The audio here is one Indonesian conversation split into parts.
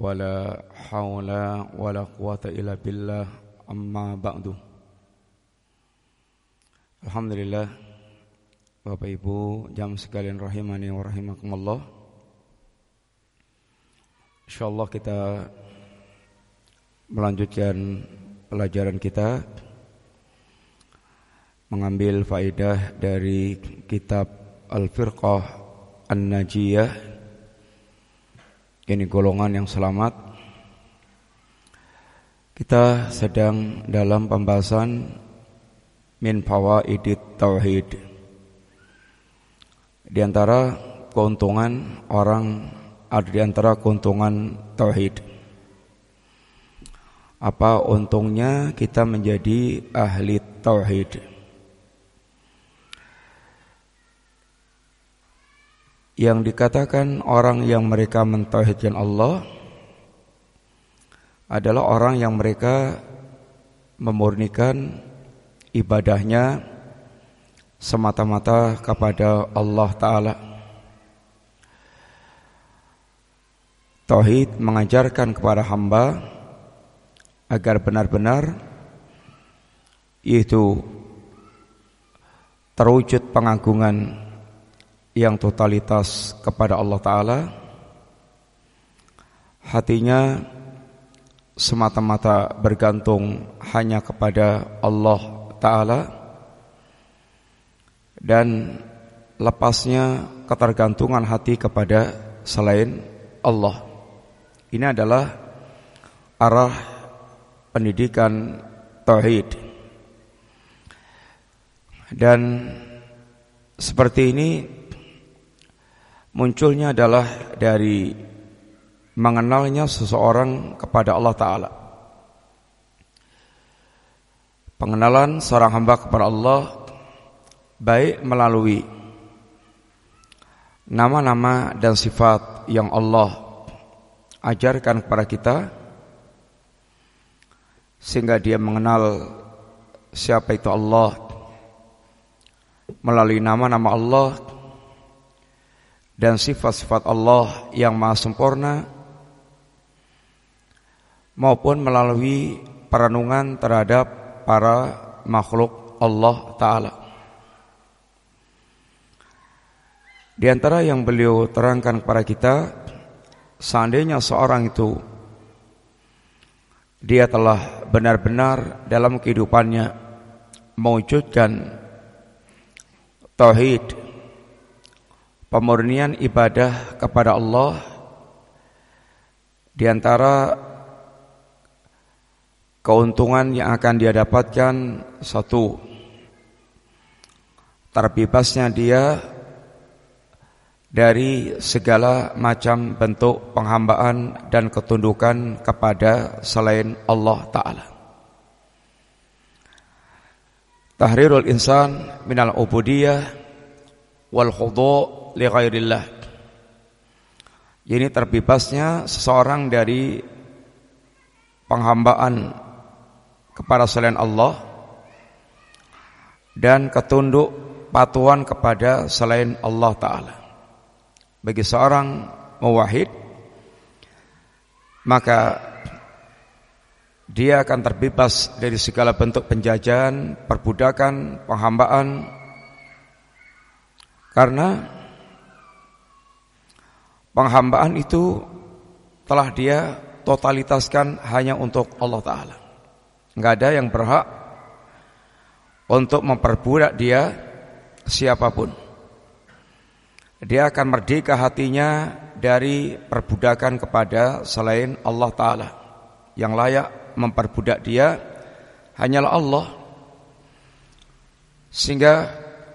ولا حول ولا قوة إلا بالله أما بعد Alhamdulillah Bapak Ibu jam sekalian rahimani wa rahimakumullah Insyaallah kita melanjutkan pelajaran kita mengambil faidah dari kitab Al-Firqah An-Najiyah ini golongan yang selamat. Kita sedang dalam pembahasan Min fawaidit tauhid. Di antara keuntungan orang Ada di antara keuntungan tauhid. Apa untungnya kita menjadi ahli tauhid yang dikatakan orang yang mereka mentauhidkan Allah adalah orang yang mereka memurnikan ibadahnya semata-mata kepada Allah taala. Tauhid mengajarkan kepada hamba agar benar-benar itu terwujud pengagungan yang totalitas kepada Allah Ta'ala Hatinya semata-mata bergantung hanya kepada Allah Ta'ala Dan lepasnya ketergantungan hati kepada selain Allah. Ini adalah arah pendidikan Tauhid. Dan seperti ini munculnya adalah dari mengenalnya seseorang kepada Allah Ta'ala. Pengenalan seorang hamba kepada Allah baik melalui nama-nama dan sifat yang Allah ajarkan kepada kita sehingga dia mengenal siapa itu Allah melalui nama-nama Allah dan sifat-sifat Allah yang maha sempurna maupun melalui perenungan terhadap para makhluk Allah Ta'ala. Di antara yang beliau terangkan kepada kita, seandainya seorang itu dia telah benar-benar dalam kehidupannya mewujudkan tauhid pemurnian ibadah kepada Allah di antara keuntungan yang akan dia dapatkan satu terbebasnya dia dari segala macam bentuk penghambaan dan ketundukan kepada selain Allah Ta'ala. Tahrirul insan minal ubudiyah wal khudu' li ghairillah. Ini terbebasnya seseorang dari penghambaan kepada selain Allah dan ketunduk patuhan kepada selain Allah taala. Bagi seorang muwahhid maka dia akan terbebas dari segala bentuk penjajahan, perbudakan, penghambaan karena penghambaan itu telah dia totalitaskan hanya untuk Allah Ta'ala. Enggak ada yang berhak untuk memperbudak dia siapa pun. Dia akan merdeka hatinya dari perbudakan kepada selain Allah Ta'ala. Yang layak memperbudak dia hanyalah Allah. Sehingga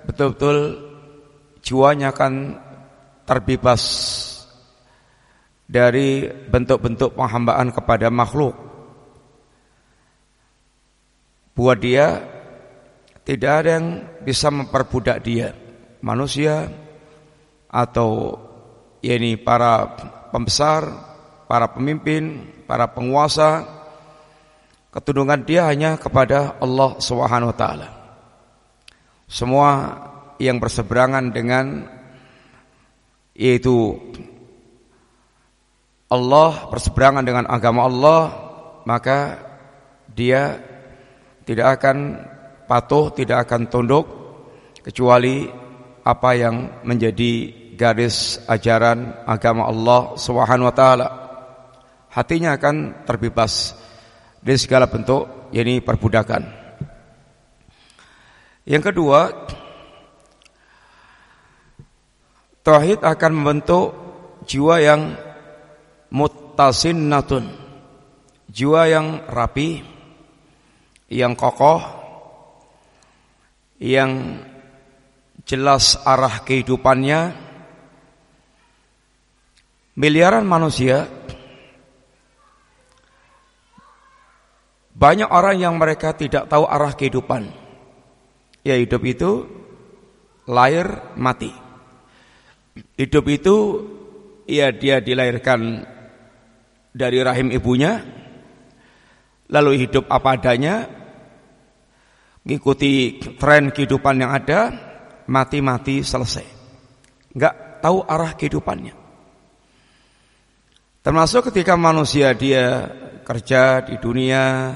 betul-betul jiwanya akan terbebas dari bentuk-bentuk penghambaan kepada makhluk. Buat dia tidak ada yang bisa memperbudak dia, manusia atau yakni para pembesar, para pemimpin, para penguasa. Ketundungan dia hanya kepada Allah Subhanahu. Semua yang berseberangan dengan yaitu Allah berseberangan dengan agama Allah maka dia tidak akan patuh, tidak akan tunduk kecuali apa yang menjadi garis ajaran agama Allah Subhanahu. Hatinya akan terbebas dari segala bentuk yakni perbudakan. Yang kedua, tauhid akan membentuk jiwa yang muttasinnatun. Jiwa yang rapi, yang kokoh, yang jelas arah kehidupannya. Miliaran manusia banyak orang yang mereka tidak tahu arah kehidupan. Ya hidup itu lahir mati. Hidup itu ya dia dilahirkan dari rahim ibunya lalu hidup apa adanya mengikuti tren kehidupan yang ada mati-mati selesai. Enggak tahu arah kehidupannya. Termasuk ketika manusia dia kerja di dunia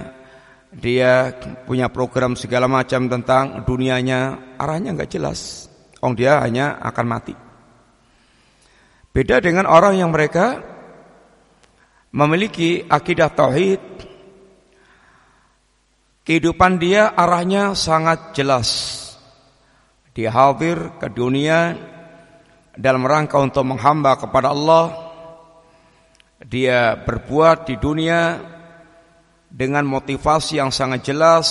dia punya program segala macam tentang dunianya arahnya enggak jelas. Ong dia hanya akan mati. Beda dengan orang yang mereka memiliki akidah tauhid Kehidupan dia arahnya sangat jelas. Dia hadir ke dunia dalam rangka untuk menghamba kepada Allah. Dia berbuat di dunia dengan motivasi yang sangat jelas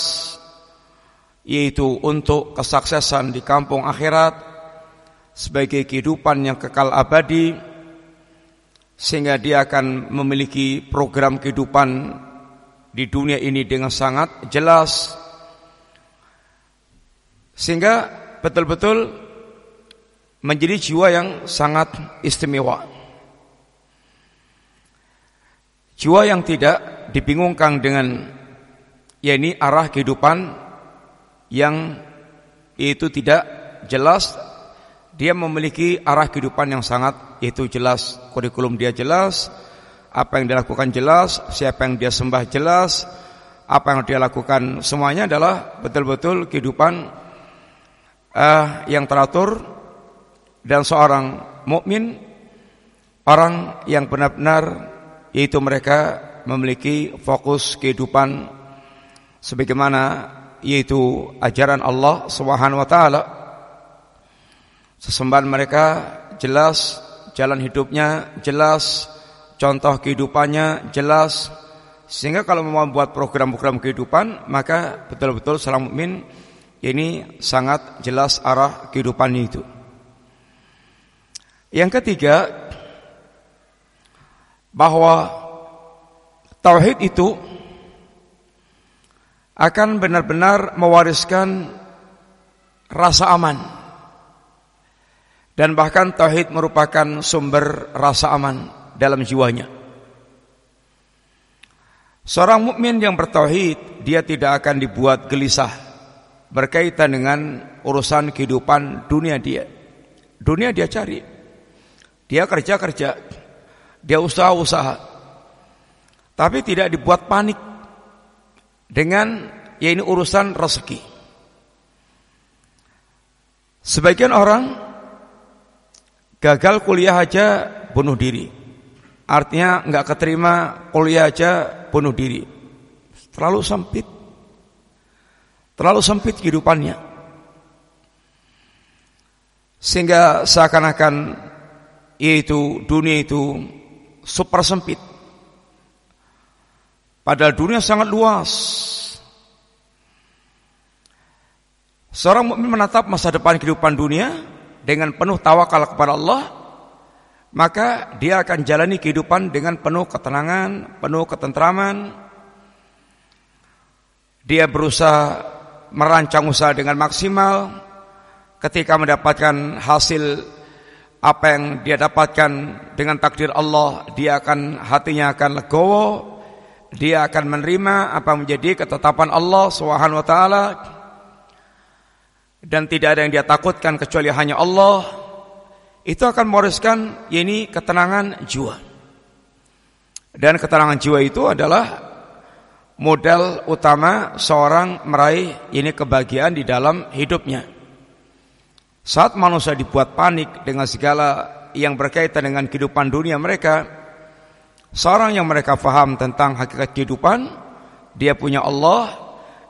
yaitu untuk kesuksesan di kampung akhirat sebagai kehidupan yang kekal abadi sehingga dia akan memiliki program kehidupan di dunia ini dengan sangat jelas sehingga betul-betul menjadi jiwa yang sangat istimewa. Jiwa yang tidak dibingungkan dengan ya ini arah kehidupan yang itu tidak jelas dia memiliki arah kehidupan yang sangat itu jelas kurikulum dia jelas apa yang dilakukan jelas, siapa yang dia sembah jelas, apa yang dia lakukan semuanya adalah betul-betul kehidupan uh, yang teratur dan seorang mukmin orang yang benar-benar yaitu mereka memiliki fokus kehidupan sebagaimana yaitu ajaran Allah Subhanahu wa taala. Sesembahan mereka jelas, jalan hidupnya jelas, contoh kehidupannya jelas sehingga kalau mau membuat program-program kehidupan maka betul-betul seorang mukmin ini sangat jelas arah kehidupannya itu. Yang ketiga bahwa tauhid itu akan benar-benar mewariskan rasa aman dan bahkan tauhid merupakan sumber rasa aman dalam jiwanya. Seorang mukmin yang bertauhid, dia tidak akan dibuat gelisah berkaitan dengan urusan kehidupan dunia dia. Dunia dia cari. Dia kerja-kerja. Dia usaha-usaha. Tapi tidak dibuat panik dengan ya urusan rezeki. Sebagian orang gagal kuliah aja bunuh diri. Artinya nggak keterima kuliah aja bunuh diri. Terlalu sempit. Terlalu sempit kehidupannya. Sehingga seakan-akan yaitu dunia itu super sempit. Padahal dunia sangat luas. Seorang mukmin menatap masa depan kehidupan dunia dengan penuh tawakal kepada Allah maka dia akan jalani kehidupan dengan penuh ketenangan, penuh ketentraman. Dia berusaha merancang usaha dengan maksimal. Ketika mendapatkan hasil apa yang dia dapatkan dengan takdir Allah, dia akan hatinya akan legowo, dia akan menerima apa menjadi ketetapan Allah Subhanahu wa taala. Dan tidak ada yang dia takutkan kecuali hanya Allah itu akan mewariskan ini ketenangan jiwa. Dan ketenangan jiwa itu adalah modal utama seorang meraih ini kebahagiaan di dalam hidupnya. Saat manusia dibuat panik dengan segala yang berkaitan dengan kehidupan dunia mereka, seorang yang mereka faham tentang hakikat kehidupan, dia punya Allah,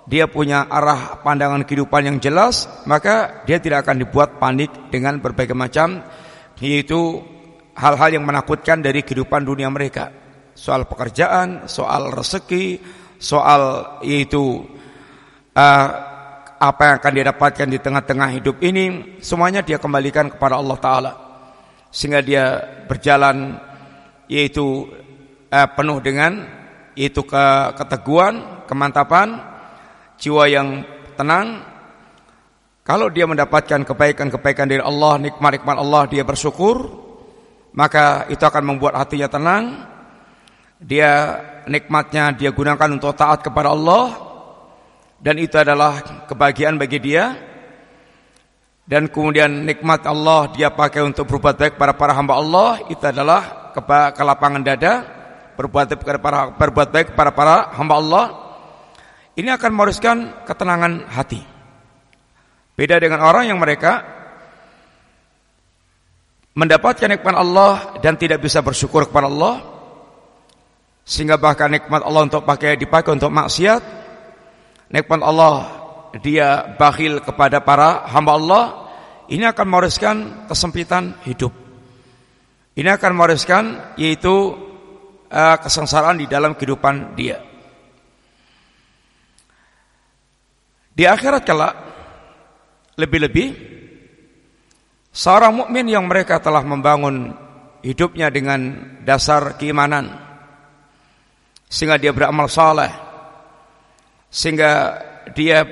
dia punya arah pandangan kehidupan yang jelas, maka dia tidak akan dibuat panik dengan berbagai macam yaitu hal-hal yang menakutkan dari kehidupan dunia mereka. Soal pekerjaan, soal rezeki, soal yaitu uh, apa yang akan dia dapatkan di tengah-tengah hidup ini, semuanya dia kembalikan kepada Allah Taala, sehingga dia berjalan yaitu uh, penuh dengan yaitu ke keteguhan, kemantapan, jiwa yang tenang. Kalau dia mendapatkan kebaikan-kebaikan dari Allah, nikmat-nikmat Allah, dia bersyukur, maka itu akan membuat hatinya tenang. Dia nikmatnya dia gunakan untuk taat kepada Allah dan itu adalah kebahagiaan bagi dia. Dan kemudian nikmat Allah dia pakai untuk berbuat baik kepada para hamba Allah itu adalah kelapangan dada berbuat baik kepada para para hamba Allah. Ini akan mewariskan ketenangan hati. Beda dengan orang yang mereka mendapatkan nikmat Allah dan tidak bisa bersyukur kepada Allah sehingga bahkan nikmat Allah untuk pakai dipakai untuk maksiat nikmat Allah dia bakhil kepada para hamba Allah ini akan mewariskan kesempitan hidup ini akan mewariskan yaitu uh, kesengsaraan di dalam kehidupan dia di akhirat kelak lebih-lebih Seorang mukmin yang mereka telah membangun hidupnya dengan dasar keimanan sehingga dia beramal saleh sehingga dia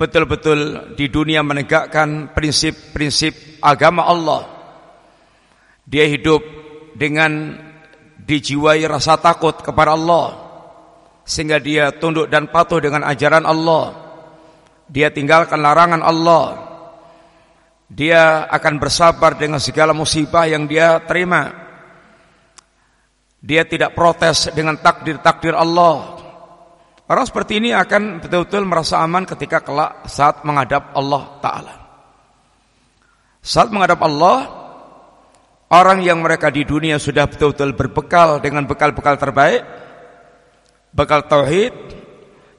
betul-betul di dunia menegakkan prinsip-prinsip agama Allah. Dia hidup dengan dijiwai rasa takut kepada Allah sehingga dia tunduk dan patuh dengan ajaran Allah. Dia tinggalkan larangan Allah dia akan bersabar dengan segala musibah yang dia terima. Dia tidak protes dengan takdir-takdir Allah. Orang seperti ini akan betul-betul merasa aman ketika kelak saat menghadap Allah Ta'ala. Saat menghadap Allah, orang yang mereka di dunia sudah betul-betul berbekal dengan bekal-bekal terbaik, bekal tauhid,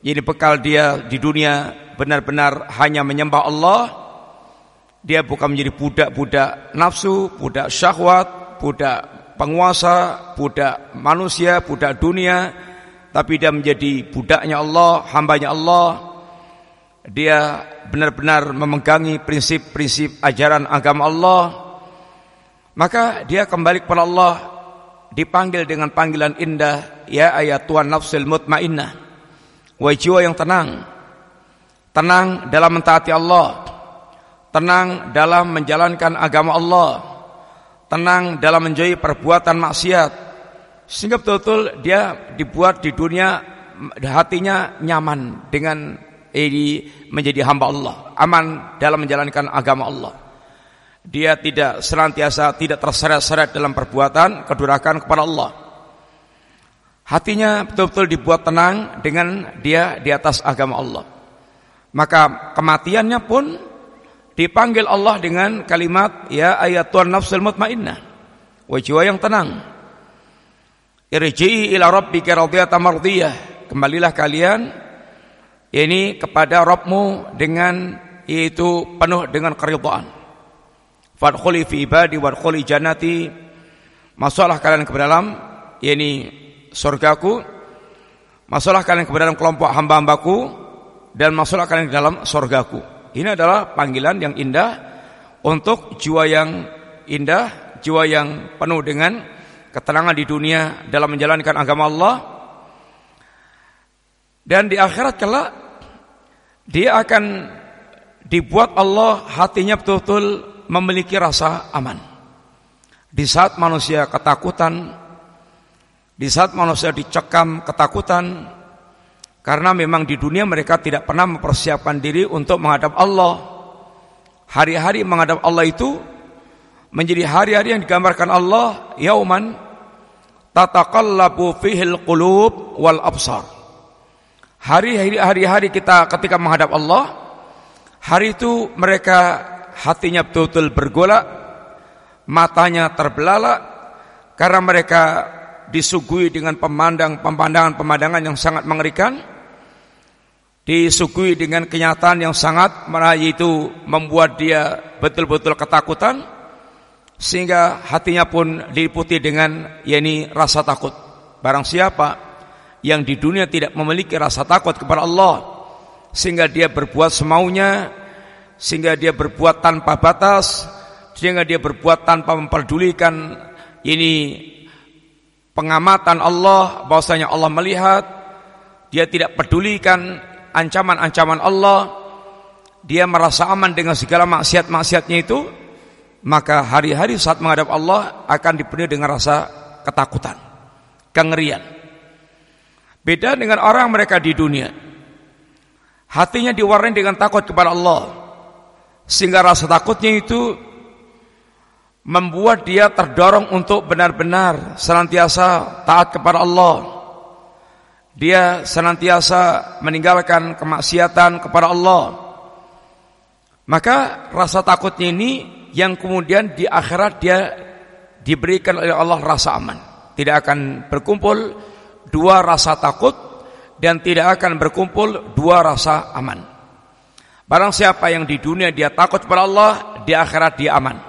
jadi bekal dia di dunia benar-benar hanya menyembah Allah, dia bukan menjadi budak-budak nafsu, budak syahwat, budak penguasa, budak manusia, budak dunia, tapi dia menjadi budaknya Allah, hambanya Allah. Dia benar-benar memegangi prinsip-prinsip ajaran agama Allah. Maka dia kembali kepada Allah dipanggil dengan panggilan indah, ya ayat Tuhan nafsul mutmainnah. Wahai yang tenang. Tenang dalam mentaati Allah tenang dalam menjalankan agama Allah, tenang dalam menjauhi perbuatan maksiat, sehingga betul-betul dia dibuat di dunia hatinya nyaman dengan ini menjadi hamba Allah, aman dalam menjalankan agama Allah. Dia tidak senantiasa tidak terseret-seret dalam perbuatan kedurakan kepada Allah. Hatinya betul-betul dibuat tenang dengan dia di atas agama Allah. Maka kematiannya pun dipanggil Allah dengan kalimat ya ayat Tuhan nafsul mutmainnah. Wa jiwa yang tenang irji'i ila rabbika radiyatan mardiyah. Kembalilah kalian ini kepada Rabbmu dengan yaitu penuh dengan keridhaan. Fadkhuli fi ibadi wadkhuli jannati. Masuklah kalian ke dalam yakni surgaku. Masuklah kalian ke dalam kelompok hamba-hambaku dan masuklah kalian ke dalam surgaku ini adalah panggilan yang indah untuk jiwa yang indah, jiwa yang penuh dengan ketenangan di dunia dalam menjalankan agama Allah. Dan di akhirat kelak dia akan dibuat Allah hatinya betul-betul memiliki rasa aman. Di saat manusia ketakutan, di saat manusia dicekam ketakutan, karena memang di dunia mereka tidak pernah mempersiapkan diri untuk menghadap Allah. Hari-hari menghadap Allah itu menjadi hari-hari yang digambarkan Allah yauman tataqallabu fihil qulub wal absar. Hari-hari kita ketika menghadap Allah, hari itu mereka hatinya betul-betul bergolak, matanya terbelalak karena mereka disuguhi dengan pemandang pemandangan-pemandangan yang sangat mengerikan, disuguhi dengan kenyataan yang sangat meraih itu membuat dia betul-betul ketakutan sehingga hatinya pun diliputi dengan yakni rasa takut. Barang siapa yang di dunia tidak memiliki rasa takut kepada Allah sehingga dia berbuat semaunya sehingga dia berbuat tanpa batas sehingga dia berbuat tanpa memperdulikan ini pengamatan Allah bahwasanya Allah melihat dia tidak pedulikan ancaman-ancaman Allah dia merasa aman dengan segala maksiat-maksiatnya itu maka hari-hari saat menghadap Allah akan dipenuhi dengan rasa ketakutan kengerian Beda dengan orang mereka di dunia. Hatinya diwarnai dengan takut kepada Allah. Sehingga rasa takutnya itu membuat dia terdorong untuk benar-benar senantiasa taat kepada Allah. Dia senantiasa meninggalkan kemaksiatan kepada Allah. Maka rasa takutnya ini yang kemudian di akhirat dia diberikan oleh Allah rasa aman. Tidak akan berkumpul dua rasa takut dan tidak akan berkumpul dua rasa aman. Barang siapa yang di dunia dia takut kepada Allah, di akhirat dia aman.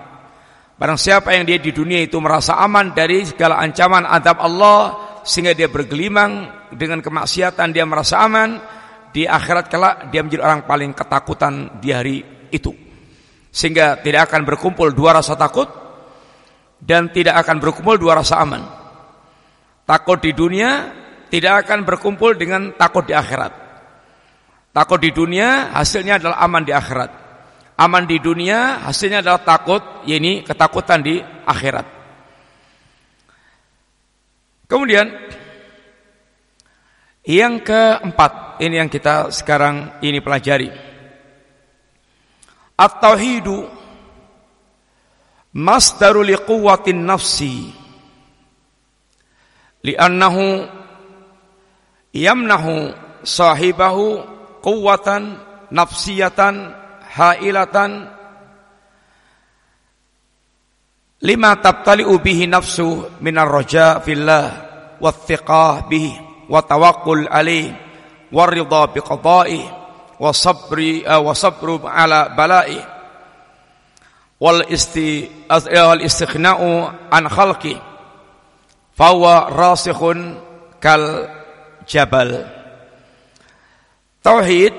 Barang siapa yang dia di dunia itu merasa aman dari segala ancaman adab Allah sehingga dia bergelimang dengan kemaksiatan dia merasa aman, di akhirat kelak dia menjadi orang paling ketakutan di hari itu. Sehingga tidak akan berkumpul dua rasa takut dan tidak akan berkumpul dua rasa aman. Takut di dunia tidak akan berkumpul dengan takut di akhirat. Takut di dunia hasilnya adalah aman di akhirat. Aman di dunia hasilnya adalah takut, ini ketakutan di akhirat. Kemudian yang keempat, ini yang kita sekarang ini pelajari. At-tauhidu masdarul liquwatin nafsi li'annahu yamnahu sahibahu quwwatan nafsiyatan hailatan lima tabtali'u bihi nafsu minar raja fillah wa thiqah bihi wa tawakkul alaih wa ridha biqada'i wa sabri uh, wa sabru ala bala'i wal isti wal istighna'u an khalqi Fawa rasikhun kal jabal. Tauhid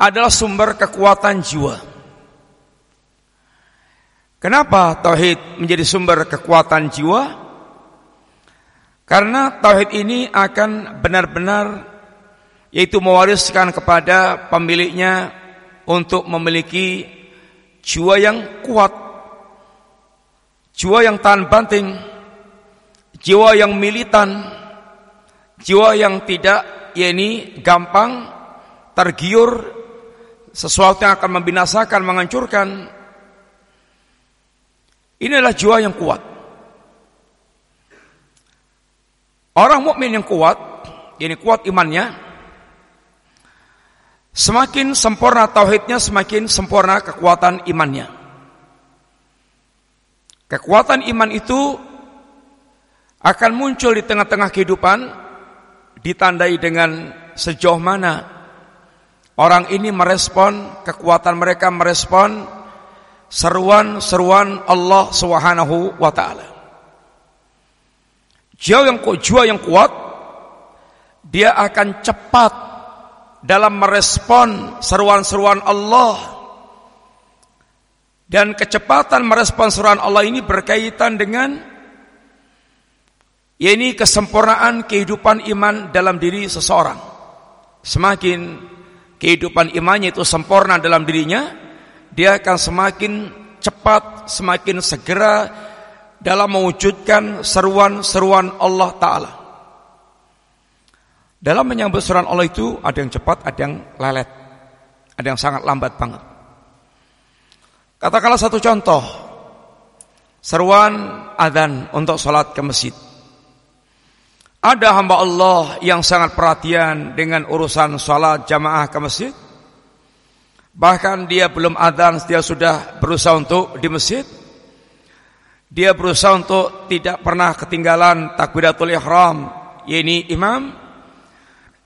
adalah sumber kekuatan jiwa. Kenapa tauhid menjadi sumber kekuatan jiwa? Karena tauhid ini akan benar-benar yaitu mewariskan kepada pemiliknya untuk memiliki jiwa yang kuat, jiwa yang tahan banting, jiwa yang militan, jiwa yang tidak yakni gampang tergiur sesuatu yang akan membinasakan, menghancurkan. Inilah jiwa yang kuat. Orang mukmin yang kuat, ini kuat imannya, semakin sempurna tauhidnya, semakin sempurna kekuatan imannya. Kekuatan iman itu akan muncul di tengah-tengah kehidupan ditandai dengan sejauh mana orang ini merespon kekuatan mereka merespon seruan-seruan Allah Subhanahu wa taala. Jiwa yang kuat, jiwa yang kuat dia akan cepat dalam merespon seruan-seruan Allah. Dan kecepatan merespon seruan Allah ini berkaitan dengan ini kesempurnaan kehidupan iman dalam diri seseorang. Semakin kehidupan imannya itu sempurna dalam dirinya, dia akan semakin cepat, semakin segera dalam mewujudkan seruan-seruan Allah Ta'ala. Dalam menyambut seruan Allah itu ada yang cepat, ada yang lelet, ada yang sangat lambat banget. Katakanlah satu contoh, seruan adzan untuk sholat ke masjid. Ada hamba Allah yang sangat perhatian dengan urusan salat jamaah ke masjid. Bahkan dia belum adzan dia sudah berusaha untuk di masjid. Dia berusaha untuk tidak pernah ketinggalan takbiratul ihram, yakni imam.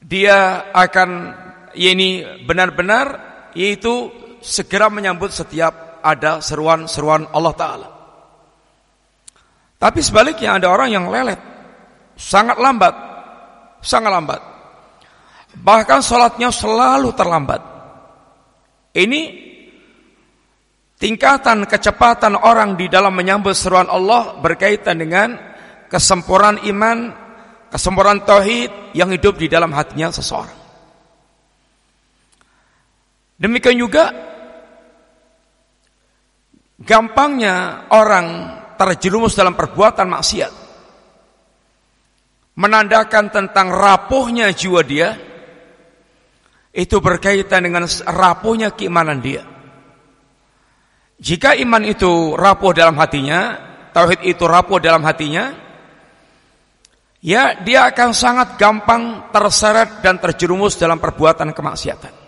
Dia akan yakni benar-benar yaitu segera menyambut setiap ada seruan-seruan Allah taala. Tapi sebaliknya ada orang yang lelet sangat lambat, sangat lambat. Bahkan sholatnya selalu terlambat. Ini tingkatan kecepatan orang di dalam menyambut seruan Allah berkaitan dengan kesempurnaan iman, kesempurnaan tauhid yang hidup di dalam hatinya seseorang. Demikian juga gampangnya orang terjerumus dalam perbuatan maksiat menandakan tentang rapuhnya jiwa dia itu berkaitan dengan rapuhnya keimanan dia. Jika iman itu rapuh dalam hatinya, tauhid itu rapuh dalam hatinya, ya dia akan sangat gampang terseret dan terjerumus dalam perbuatan kemaksiatan.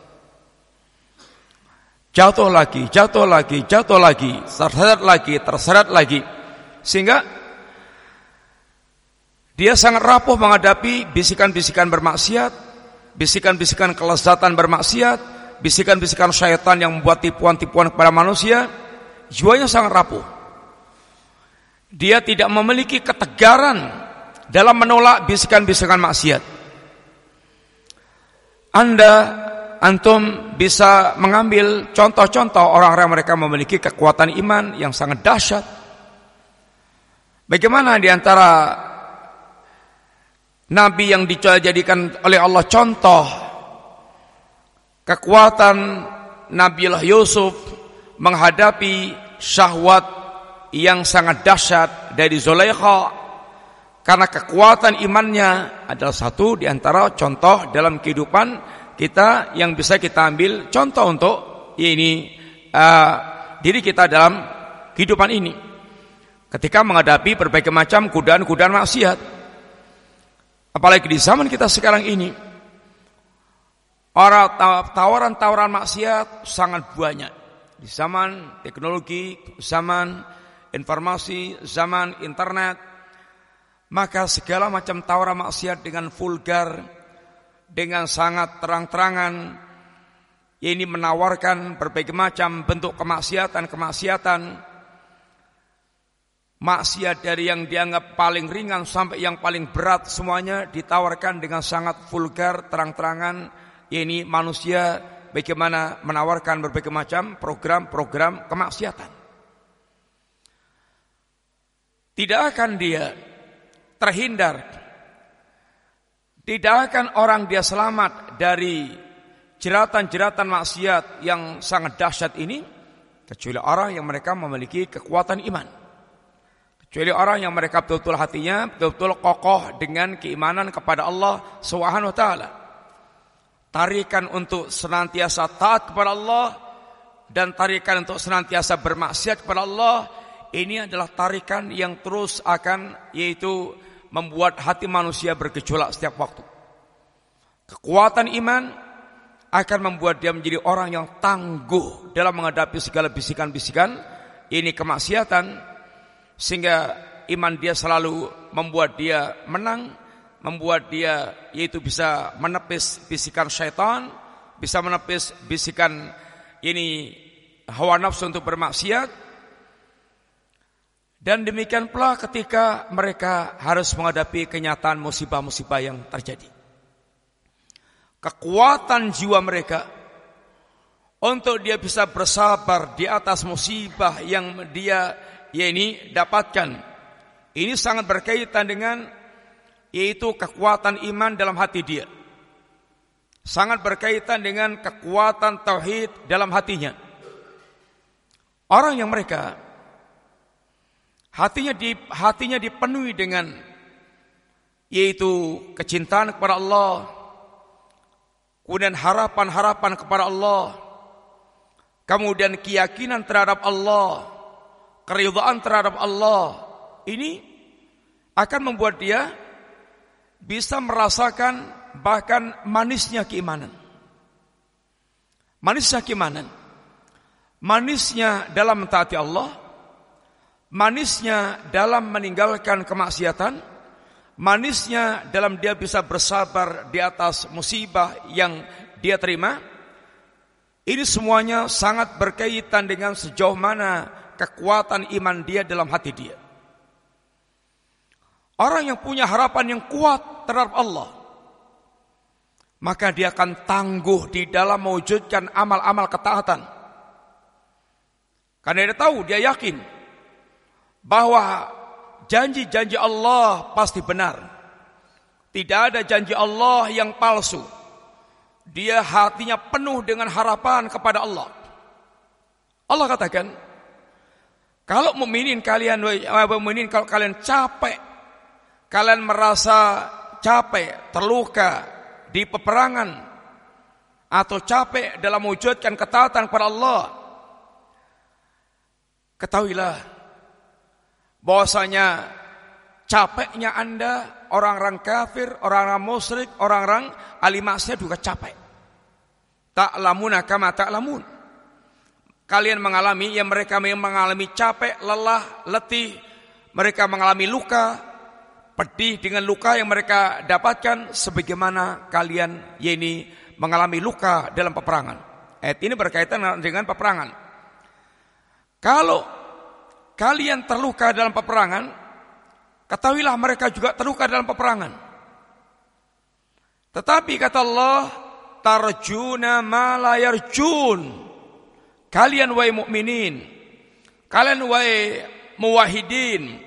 Jatuh lagi, jatuh lagi, jatuh lagi, terseret lagi, terseret lagi. Sehingga dia sangat rapuh menghadapi bisikan-bisikan bermaksiat, bisikan-bisikan kelezatan bermaksiat, bisikan-bisikan syaitan yang membuat tipuan-tipuan kepada manusia. Jiwanya sangat rapuh. Dia tidak memiliki ketegaran dalam menolak bisikan-bisikan maksiat. Anda antum bisa mengambil contoh-contoh orang-orang mereka memiliki kekuatan iman yang sangat dahsyat. Bagaimana di antara Nabi yang dijadikan oleh Allah contoh. Kekuatan Nabiullah Yusuf menghadapi syahwat yang sangat dahsyat dari Zulaikha. Karena kekuatan imannya adalah satu di antara contoh dalam kehidupan kita yang bisa kita ambil contoh untuk ini uh, diri kita dalam kehidupan ini. Ketika menghadapi berbagai macam kudaan-kudaan maksiat Apalagi di zaman kita sekarang ini Orang tawaran-tawaran maksiat sangat banyak. Di zaman teknologi, zaman informasi, zaman internet Maka segala macam tawaran maksiat dengan vulgar Dengan sangat terang-terangan Ini menawarkan berbagai macam bentuk kemaksiatan-kemaksiatan Maksiat dari yang dianggap paling ringan sampai yang paling berat semuanya ditawarkan dengan sangat vulgar, terang-terangan. Ini manusia bagaimana menawarkan berbagai macam program-program kemaksiatan. Tidak akan dia terhindar. Tidak akan orang dia selamat dari jeratan-jeratan maksiat yang sangat dahsyat ini kecuali orang yang mereka memiliki kekuatan iman. Kecuali orang yang mereka betul-betul hatinya betul-betul kokoh dengan keimanan kepada Allah Subhanahu wa taala. Tarikan untuk senantiasa taat kepada Allah dan tarikan untuk senantiasa bermaksiat kepada Allah ini adalah tarikan yang terus akan yaitu membuat hati manusia bergejolak setiap waktu. Kekuatan iman akan membuat dia menjadi orang yang tangguh dalam menghadapi segala bisikan-bisikan ini kemaksiatan sehingga iman dia selalu membuat dia menang, membuat dia yaitu bisa menepis bisikan syaitan, bisa menepis bisikan ini hawa nafsu untuk bermaksiat. Dan demikian pula ketika mereka harus menghadapi kenyataan musibah-musibah yang terjadi. Kekuatan jiwa mereka untuk dia bisa bersabar di atas musibah yang dia ya ini dapatkan. Ini sangat berkaitan dengan yaitu kekuatan iman dalam hati dia. Sangat berkaitan dengan kekuatan tauhid dalam hatinya. Orang yang mereka hatinya di hatinya dipenuhi dengan yaitu kecintaan kepada Allah, kemudian harapan-harapan kepada Allah, kemudian keyakinan terhadap Allah, keridhaan terhadap Allah ini akan membuat dia bisa merasakan bahkan manisnya keimanan. Manisnya keimanan. Manisnya dalam mentaati Allah, manisnya dalam meninggalkan kemaksiatan, manisnya dalam dia bisa bersabar di atas musibah yang dia terima. Ini semuanya sangat berkaitan dengan sejauh mana kekuatan iman dia dalam hati dia. Orang yang punya harapan yang kuat terhadap Allah, maka dia akan tangguh di dalam mewujudkan amal-amal ketaatan. Karena dia tahu, dia yakin bahwa janji-janji Allah pasti benar. Tidak ada janji Allah yang palsu. Dia hatinya penuh dengan harapan kepada Allah. Allah katakan, kalau mukminin kalian, mukminin kalau kalian capek kalian merasa capek, terluka di peperangan atau capek dalam mewujudkan ketaatan kepada Allah, ketahuilah bahwasanya capeknya Anda orang-orang kafir, orang-orang musyrik, orang-orang alimasnya juga capek. Tak lamun kama tak lamun. Kalian mengalami yang mereka mengalami capek, lelah, letih, mereka mengalami luka, pedih dengan luka yang mereka dapatkan sebagaimana kalian yeni mengalami luka dalam peperangan. Ayat ini berkaitan dengan peperangan. Kalau kalian terluka dalam peperangan, ketahuilah mereka juga terluka dalam peperangan. Tetapi kata Allah, tarjuna ma la yarjun. Kalian wahai mukminin, kalian wahai muwahhidin,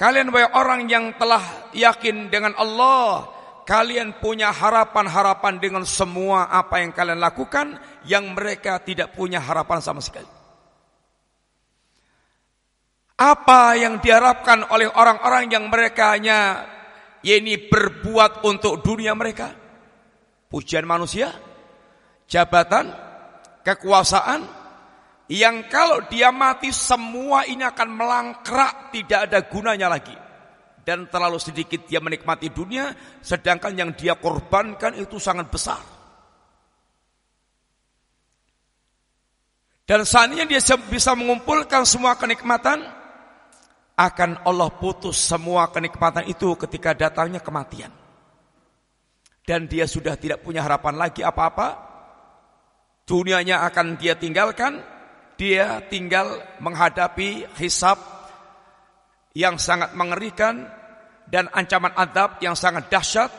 Kalian wahai orang yang telah yakin dengan Allah, kalian punya harapan-harapan dengan semua apa yang kalian lakukan yang mereka tidak punya harapan sama sekali. Apa yang diharapkan oleh orang-orang yang mereka hanya ini berbuat untuk dunia mereka? Pujian manusia, jabatan, kekuasaan, yang kalau dia mati semua ini akan melangkrak tidak ada gunanya lagi. Dan terlalu sedikit dia menikmati dunia sedangkan yang dia korbankan itu sangat besar. Dan seandainya dia bisa mengumpulkan semua kenikmatan akan Allah putus semua kenikmatan itu ketika datangnya kematian. Dan dia sudah tidak punya harapan lagi apa-apa dunianya akan dia tinggalkan dia tinggal menghadapi hisab yang sangat mengerikan dan ancaman adab yang sangat dahsyat.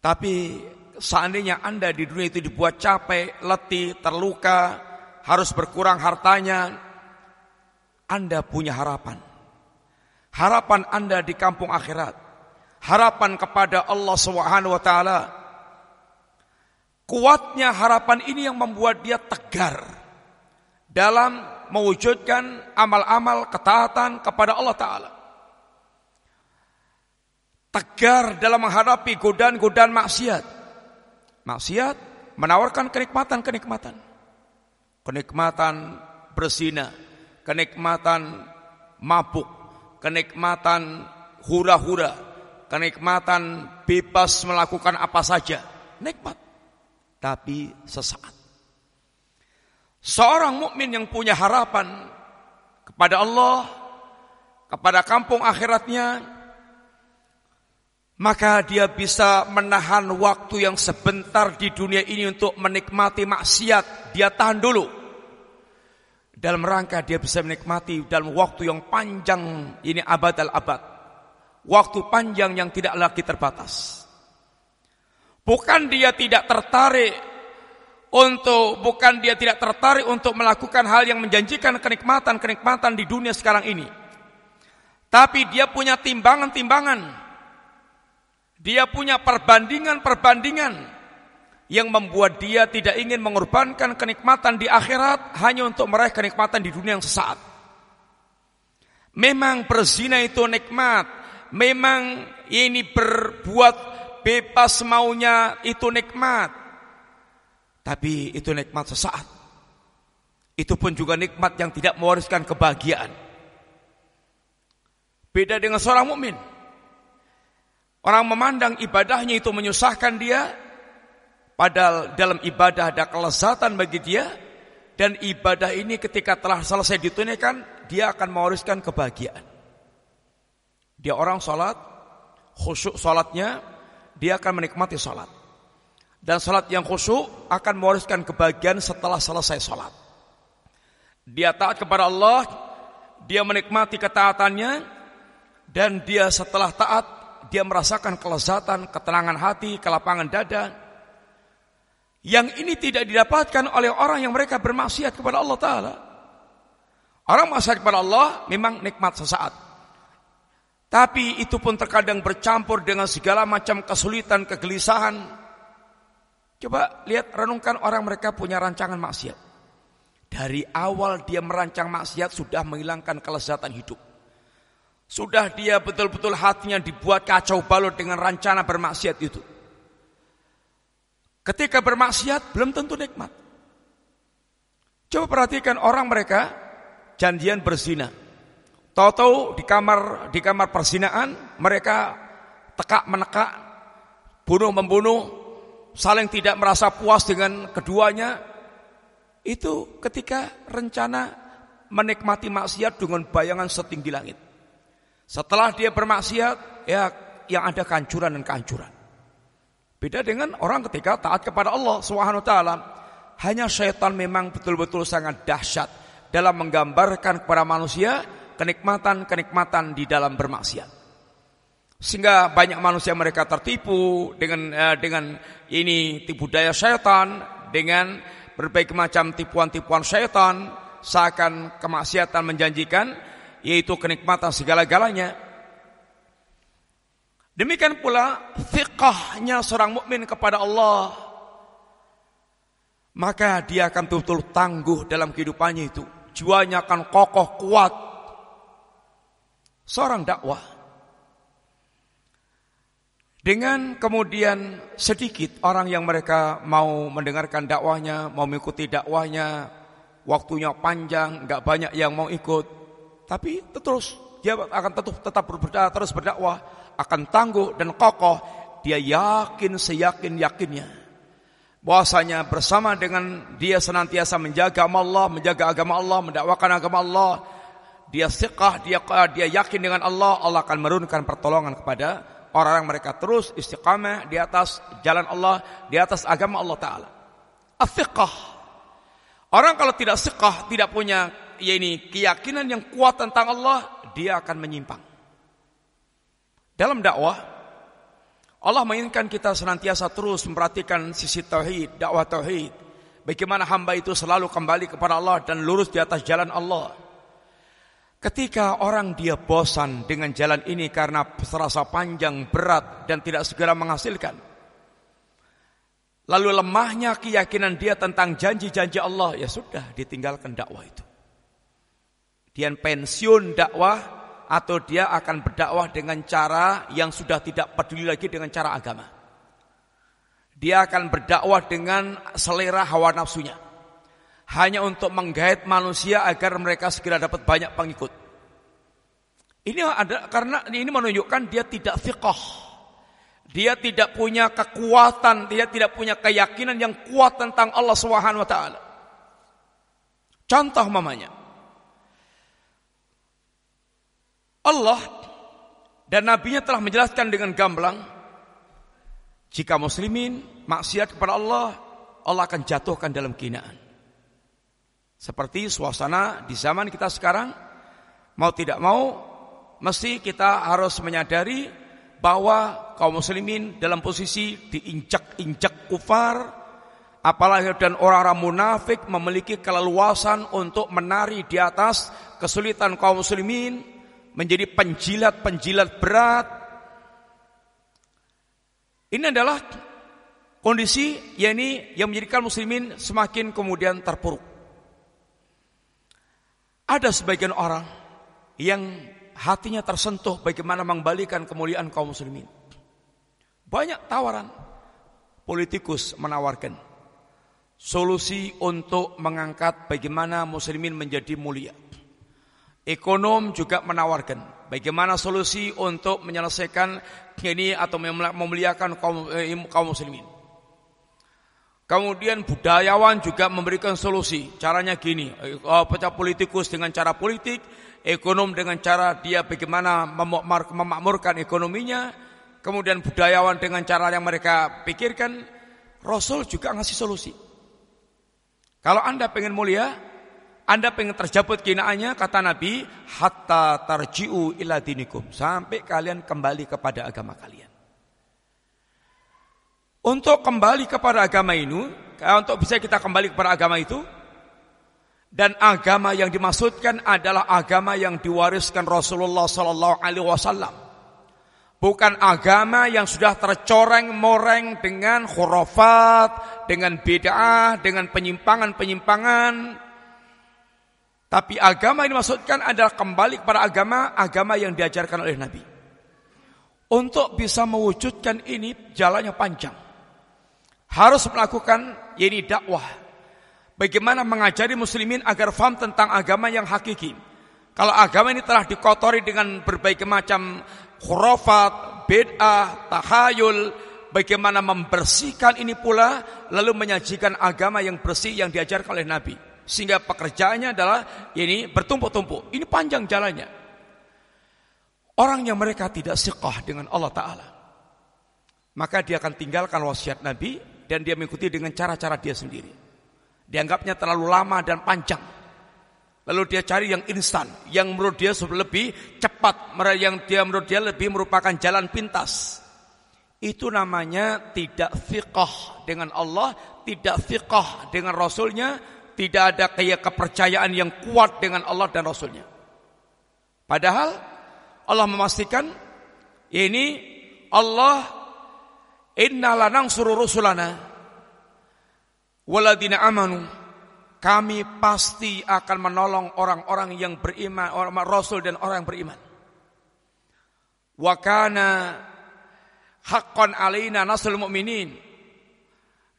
Tapi seandainya Anda di dunia itu dibuat capek, letih, terluka, harus berkurang hartanya, Anda punya harapan. Harapan Anda di kampung akhirat. Harapan kepada Allah Subhanahu wa taala. Kuatnya harapan ini yang membuat dia tegar dalam mewujudkan amal-amal ketaatan kepada Allah Ta'ala. Tegar dalam menghadapi godaan-godaan maksiat. Maksiat menawarkan kenikmatan-kenikmatan. Kenikmatan berzina, kenikmatan mabuk, kenikmatan hura-hura, kenikmatan bebas melakukan apa saja. Nikmat. Tapi sesaat. Seorang mukmin yang punya harapan kepada Allah, kepada kampung akhiratnya, maka dia bisa menahan waktu yang sebentar di dunia ini untuk menikmati maksiat. Dia tahan dulu. Dalam rangka dia bisa menikmati dalam waktu yang panjang ini abad al-abad. Waktu panjang yang tidak lagi terbatas. Bukan dia tidak tertarik untuk bukan dia tidak tertarik untuk melakukan hal yang menjanjikan kenikmatan-kenikmatan di dunia sekarang ini. Tapi dia punya timbangan-timbangan. Dia punya perbandingan-perbandingan yang membuat dia tidak ingin mengorbankan kenikmatan di akhirat hanya untuk meraih kenikmatan di dunia yang sesaat. Memang berzina itu nikmat, memang ini berbuat bebas maunya itu nikmat. Tapi itu nikmat sesaat. Itu pun juga nikmat yang tidak mewariskan kebahagiaan. Beda dengan seorang mukmin. Orang memandang ibadahnya itu menyusahkan dia, padahal dalam ibadah ada kelezatan bagi dia, dan ibadah ini ketika telah selesai ditunaikan, dia akan mewariskan kebahagiaan. Dia orang sholat, khusyuk sholatnya, dia akan menikmati sholat. Dan sholat yang khusyuk akan mewariskan kebahagiaan setelah selesai sholat. Dia taat kepada Allah, dia menikmati ketaatannya, dan dia setelah taat, dia merasakan kelezatan, ketenangan hati, kelapangan dada, yang ini tidak didapatkan oleh orang yang mereka bermaksiat kepada Allah Ta'ala. Orang maksiat kepada Allah memang nikmat sesaat. Tapi itu pun terkadang bercampur dengan segala macam kesulitan, kegelisahan. Coba lihat, renungkan orang mereka punya rancangan maksiat. Dari awal dia merancang maksiat sudah menghilangkan kelezatan hidup. Sudah dia betul-betul hatinya dibuat kacau balau dengan rencana bermaksiat itu. Ketika bermaksiat belum tentu nikmat. Coba perhatikan orang mereka janjian berzina. Tahu-tahu di kamar di kamar perzinaan mereka tekak menekak, bunuh membunuh, saling tidak merasa puas dengan keduanya. Itu ketika rencana menikmati maksiat dengan bayangan setinggi langit. Setelah dia bermaksiat, ya yang ada kehancuran dan kehancuran. Beda dengan orang ketika taat kepada Allah Subhanahu taala. Hanya syaitan memang betul-betul sangat dahsyat dalam menggambarkan kepada manusia kenikmatan-kenikmatan di dalam bermaksiat. Sehingga banyak manusia mereka tertipu dengan eh, dengan ini tipu daya syaitan, dengan berbagai macam tipuan-tipuan syaitan, seakan kemaksiatan menjanjikan yaitu kenikmatan segala-galanya. Demikian pula fiqahnya seorang mukmin kepada Allah. Maka dia akan betul-betul tangguh dalam kehidupannya itu. Jiwanya akan kokoh kuat. Seorang dakwah. Dengan kemudian sedikit orang yang mereka mau mendengarkan dakwahnya, mau mengikuti dakwahnya, waktunya panjang, nggak banyak yang mau ikut, tapi terus dia akan tetap tetap berdakwah, terus berdakwah akan tangguh dan kokoh, dia yakin seyakin yakinnya bahwasanya bersama dengan dia senantiasa menjaga Allah, menjaga agama Allah, mendakwakan agama Allah, dia siqah, dia dia yakin dengan Allah, Allah akan menurunkan pertolongan kepada orang-orang mereka terus istiqamah di atas jalan Allah, di atas agama Allah taala. Afiqah. Orang kalau tidak siqah, tidak punya ya ini keyakinan yang kuat tentang Allah, dia akan menyimpang. Dalam dakwah, Allah menginginkan kita senantiasa terus memperhatikan sisi tauhid, dakwah tauhid. Bagaimana hamba itu selalu kembali kepada Allah dan lurus di atas jalan Allah. Ketika orang dia bosan dengan jalan ini karena serasa panjang, berat dan tidak segera menghasilkan. Lalu lemahnya keyakinan dia tentang janji-janji Allah, ya sudah ditinggalkan dakwah itu. Dia pensiun dakwah atau dia akan berdakwah dengan cara yang sudah tidak peduli lagi dengan cara agama. Dia akan berdakwah dengan selera hawa nafsunya. Hanya untuk menggait manusia agar mereka segera dapat banyak pengikut. Ini ada karena ini menunjukkan dia tidak fiqh. Dia tidak punya kekuatan, dia tidak punya keyakinan yang kuat tentang Allah Subhanahu wa taala. Contoh mamanya. Allah dan nabinya telah menjelaskan dengan gamblang jika muslimin maksiat kepada Allah, Allah akan jatuhkan dalam kinaan. Seperti suasana di zaman kita sekarang, mau tidak mau, mesti kita harus menyadari bahwa kaum muslimin dalam posisi diinjak-injak kufar, apalagi dan orang-orang munafik memiliki keleluasan untuk menari di atas kesulitan kaum muslimin, menjadi penjilat-penjilat berat. Ini adalah kondisi yang menjadikan muslimin semakin kemudian terpuruk. Ada sebagian orang yang hatinya tersentuh bagaimana mengembalikan kemuliaan kaum muslimin. Banyak tawaran politikus menawarkan solusi untuk mengangkat bagaimana muslimin menjadi mulia. Ekonom juga menawarkan Bagaimana solusi untuk menyelesaikan ini atau memuliakan kaum, eh, kaum muslimin. Kemudian budayawan juga memberikan solusi. Caranya gini, eh, pecah politikus dengan cara politik, ekonom dengan cara dia bagaimana memakmurkan ekonominya, kemudian budayawan dengan cara yang mereka pikirkan, Rasul juga ngasih solusi. Kalau Anda pengen mulia, Anda pengen terjabut kinaannya, kata Nabi, hatta tarji'u ila dinikum. Sampai kalian kembali kepada agama kalian. Untuk kembali kepada agama ini, untuk bisa kita kembali kepada agama itu, dan agama yang dimaksudkan adalah agama yang diwariskan Rasulullah Sallallahu Alaihi Wasallam Bukan agama yang sudah tercoreng-moreng dengan khurafat, dengan bid'ah, dengan penyimpangan-penyimpangan. Tapi agama yang dimaksudkan adalah kembali kepada agama, agama yang diajarkan oleh Nabi. Untuk bisa mewujudkan ini jalannya panjang. Harus melakukan ini dakwah. Bagaimana mengajari muslimin agar faham tentang agama yang hakiki. Kalau agama ini telah dikotori dengan berbagai macam khurafat, bid'ah, tahayul, bagaimana membersihkan ini pula lalu menyajikan agama yang bersih yang diajarkan oleh Nabi. Sehingga pekerjaannya adalah ini bertumpuk-tumpuk. Ini panjang jalannya. Orang yang mereka tidak siqah dengan Allah Ta'ala. Maka dia akan tinggalkan wasiat Nabi dan dia mengikuti dengan cara-cara dia sendiri. Dianggapnya terlalu lama dan panjang. Lalu dia cari yang instan, yang menurut dia lebih cepat, yang dia menurut dia lebih merupakan jalan pintas. Itu namanya tidak fiqah dengan Allah, tidak fiqah dengan Rasulnya, tidak ada kayak kepercayaan yang kuat dengan Allah dan Rasulnya. Padahal Allah memastikan ini Allah inna lanang suruh rusulana waladina amanu kami pasti akan menolong orang-orang yang beriman, orang Rasul dan orang yang beriman. Wa kana haqqan alaina nasrul mu'minin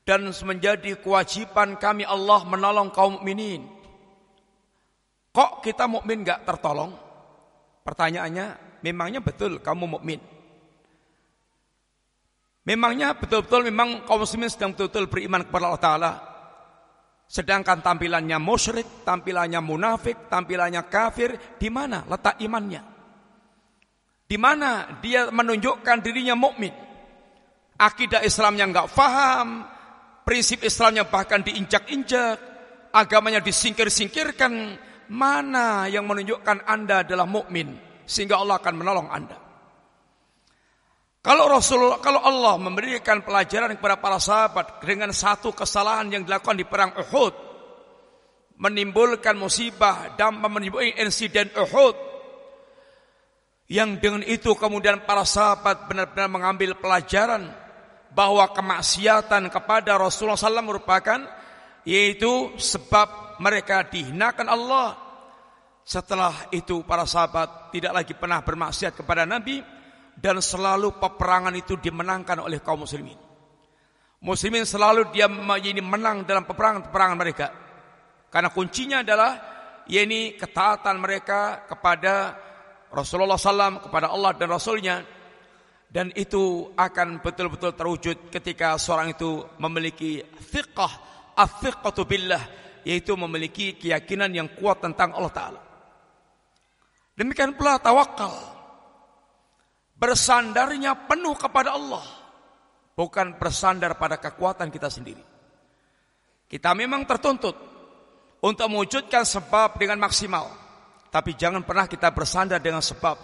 dan menjadi kewajiban kami Allah menolong kaum mukminin. Kok kita mukmin enggak tertolong? Pertanyaannya, memangnya betul kamu mukmin? Memangnya betul-betul memang kaum muslimin sedang betul-betul beriman kepada Allah Taala? Sedangkan tampilannya musyrik, tampilannya munafik, tampilannya kafir, di mana letak imannya? Di mana dia menunjukkan dirinya mukmin? Akidah Islamnya enggak faham, prinsip Islamnya bahkan diinjak-injak, agamanya disingkir-singkirkan. Mana yang menunjukkan Anda adalah mukmin sehingga Allah akan menolong Anda? Kalau Rasul, kalau Allah memberikan pelajaran kepada para sahabat dengan satu kesalahan yang dilakukan di perang Uhud, menimbulkan musibah dan menimbulkan insiden Uhud, yang dengan itu kemudian para sahabat benar-benar mengambil pelajaran bahwa kemaksiatan kepada Rasulullah SAW merupakan yaitu sebab mereka dihinakan Allah. Setelah itu para sahabat tidak lagi pernah bermaksiat kepada Nabi dan selalu peperangan itu dimenangkan oleh kaum muslimin. Muslimin selalu dia ini menang dalam peperangan-peperangan mereka. Karena kuncinya adalah yakni ketaatan mereka kepada Rasulullah SAW, kepada Allah dan Rasulnya. Dan itu akan betul-betul terwujud ketika seorang itu memiliki fiqah, afiqatu billah, yaitu memiliki keyakinan yang kuat tentang Allah Ta'ala. Demikian pula tawakal bersandarnya penuh kepada Allah, bukan bersandar pada kekuatan kita sendiri. Kita memang tertuntut untuk mewujudkan sebab dengan maksimal, tapi jangan pernah kita bersandar dengan sebab,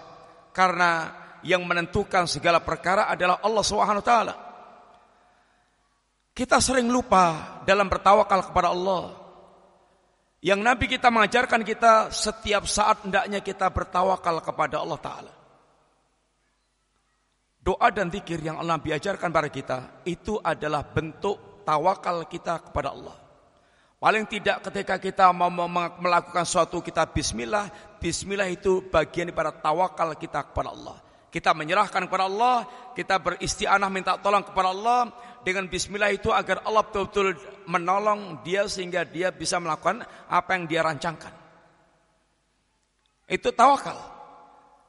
karena yang menentukan segala perkara adalah Allah taala. Kita sering lupa dalam bertawakal kepada Allah. Yang Nabi kita mengajarkan kita setiap saat hendaknya kita bertawakal kepada Allah Ta'ala. Doa dan zikir yang Allah ajarkan pada kita itu adalah bentuk tawakal kita kepada Allah. Paling tidak ketika kita mau melakukan suatu kita bismillah, bismillah itu bagian daripada tawakal kita kepada Allah. Kita menyerahkan kepada Allah, kita beristianah minta tolong kepada Allah dengan bismillah itu agar Allah betul-betul menolong dia sehingga dia bisa melakukan apa yang dia rancangkan. Itu tawakal.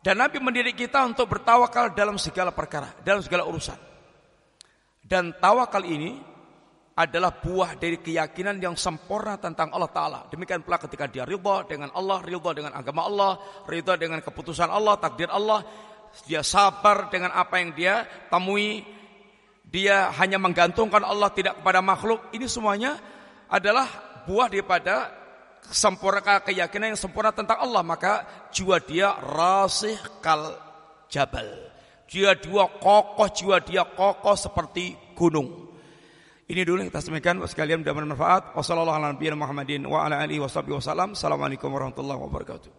Dan Nabi mendidik kita untuk bertawakal dalam segala perkara, dalam segala urusan. Dan tawakal ini adalah buah dari keyakinan yang sempurna tentang Allah Ta'ala. Demikian pula ketika dia ridha dengan Allah, ridha dengan agama Allah, ridha dengan keputusan Allah, takdir Allah. Dia sabar dengan apa yang dia temui. Dia hanya menggantungkan Allah tidak kepada makhluk. Ini semuanya adalah buah daripada sempurna keyakinan yang sempurna tentang Allah maka jiwa dia rasih kal jabal. Jiwa dia kokoh jiwa dia kokoh seperti gunung. Ini dulu yang kita sampaikan sekalian mudah bermanfaat. Wassalamualaikum warahmatullahi wabarakatuh